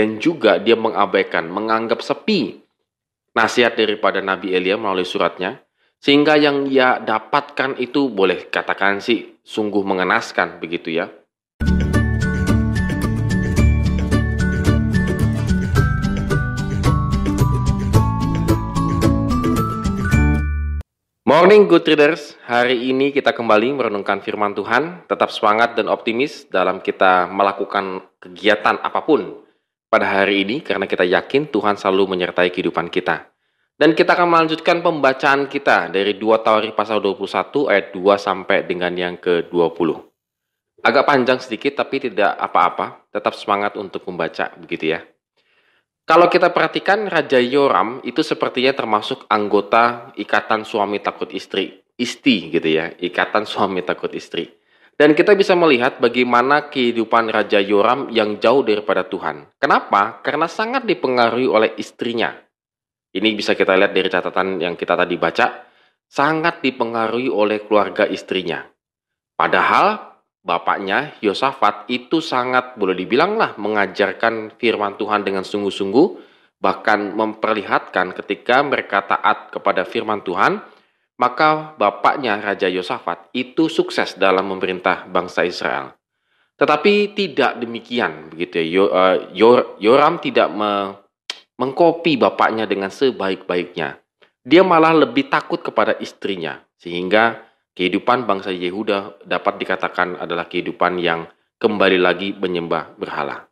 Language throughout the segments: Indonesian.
dan juga dia mengabaikan, menganggap sepi nasihat daripada Nabi Elia melalui suratnya, sehingga yang ia dapatkan itu boleh katakan sih sungguh mengenaskan begitu ya. Morning Good Readers, hari ini kita kembali merenungkan firman Tuhan, tetap semangat dan optimis dalam kita melakukan kegiatan apa pun pada hari ini karena kita yakin Tuhan selalu menyertai kehidupan kita. Dan kita akan melanjutkan pembacaan kita dari 2 Tawarikh pasal 21 ayat 2 sampai dengan yang ke-20. Agak panjang sedikit tapi tidak apa-apa, tetap semangat untuk membaca begitu ya. Kalau kita perhatikan Raja Yoram itu sepertinya termasuk anggota ikatan suami takut istri, isti gitu ya, ikatan suami takut istri. Dan kita bisa melihat bagaimana kehidupan Raja Yoram yang jauh daripada Tuhan. Kenapa? Karena sangat dipengaruhi oleh istrinya. Ini bisa kita lihat dari catatan yang kita tadi baca, sangat dipengaruhi oleh keluarga istrinya. Padahal bapaknya Yosafat itu sangat boleh dibilang lah mengajarkan firman Tuhan dengan sungguh-sungguh bahkan memperlihatkan ketika mereka taat kepada firman Tuhan maka bapaknya Raja Yosafat itu sukses dalam memerintah bangsa Israel. Tetapi tidak demikian begitu ya. Eh, Yoram tidak me mengkopi bapaknya dengan sebaik-baiknya. Dia malah lebih takut kepada istrinya sehingga kehidupan bangsa Yehuda dapat dikatakan adalah kehidupan yang kembali lagi menyembah berhala.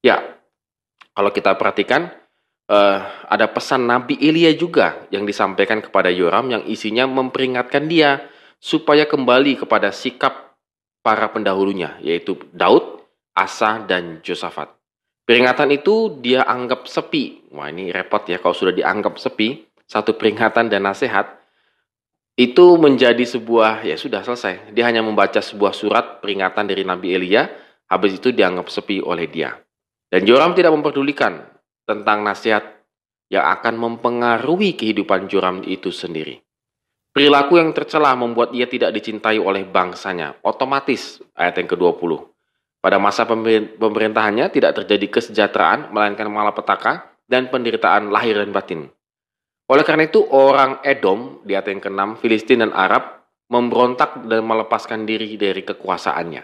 Ya, kalau kita perhatikan, uh, ada pesan Nabi Elia juga yang disampaikan kepada Yoram yang isinya memperingatkan dia supaya kembali kepada sikap para pendahulunya, yaitu Daud, Asa, dan Josafat. Peringatan itu dia anggap sepi. Wah ini repot ya kalau sudah dianggap sepi, satu peringatan dan nasihat, itu menjadi sebuah ya sudah selesai. Dia hanya membaca sebuah surat peringatan dari Nabi Elia, habis itu dianggap sepi oleh dia. Dan Joram tidak memperdulikan tentang nasihat yang akan mempengaruhi kehidupan Joram itu sendiri. Perilaku yang tercela membuat ia tidak dicintai oleh bangsanya. Otomatis ayat yang ke-20. Pada masa pemerintahannya tidak terjadi kesejahteraan, melainkan malapetaka dan penderitaan lahir dan batin. Oleh karena itu orang Edom di ayat yang ke-6, Filistin dan Arab memberontak dan melepaskan diri dari kekuasaannya.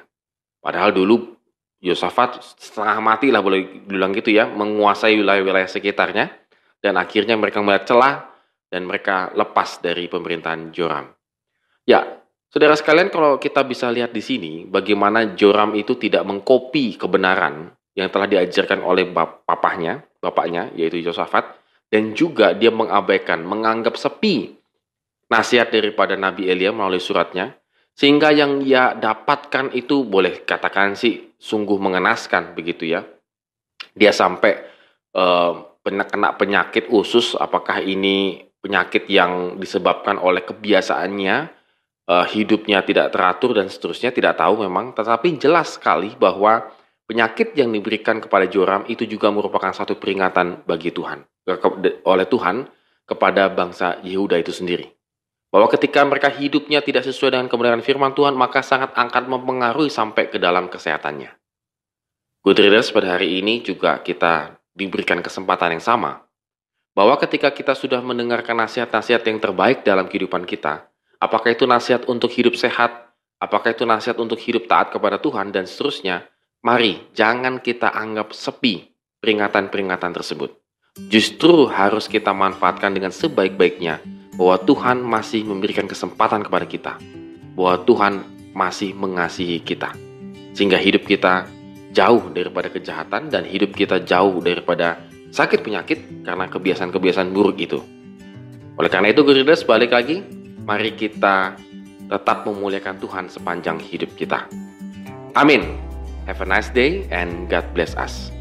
Padahal dulu Yosafat setengah mati lah boleh bilang gitu ya, menguasai wilayah-wilayah sekitarnya dan akhirnya mereka melihat celah dan mereka lepas dari pemerintahan Joram. Ya, saudara sekalian kalau kita bisa lihat di sini bagaimana Joram itu tidak mengkopi kebenaran yang telah diajarkan oleh bapaknya, bapaknya yaitu Yosafat, dan juga dia mengabaikan, menganggap sepi nasihat daripada Nabi Elia melalui suratnya, sehingga yang ia dapatkan itu boleh katakan sih sungguh mengenaskan begitu ya. Dia sampai uh, kena penyakit usus, apakah ini penyakit yang disebabkan oleh kebiasaannya, uh, hidupnya tidak teratur dan seterusnya, tidak tahu memang, tetapi jelas sekali bahwa penyakit yang diberikan kepada Joram itu juga merupakan satu peringatan bagi Tuhan oleh Tuhan kepada bangsa Yehuda itu sendiri. Bahwa ketika mereka hidupnya tidak sesuai dengan kebenaran firman Tuhan, maka sangat angkat mempengaruhi sampai ke dalam kesehatannya. Good readers, pada hari ini juga kita diberikan kesempatan yang sama. Bahwa ketika kita sudah mendengarkan nasihat-nasihat yang terbaik dalam kehidupan kita, apakah itu nasihat untuk hidup sehat, apakah itu nasihat untuk hidup taat kepada Tuhan, dan seterusnya, mari jangan kita anggap sepi peringatan-peringatan tersebut. Justru harus kita manfaatkan dengan sebaik-baiknya bahwa Tuhan masih memberikan kesempatan kepada kita, bahwa Tuhan masih mengasihi kita, sehingga hidup kita jauh daripada kejahatan dan hidup kita jauh daripada sakit penyakit karena kebiasaan-kebiasaan buruk itu. Oleh karena itu, Guridas, balik lagi, mari kita tetap memuliakan Tuhan sepanjang hidup kita. Amin. Have a nice day and God bless us.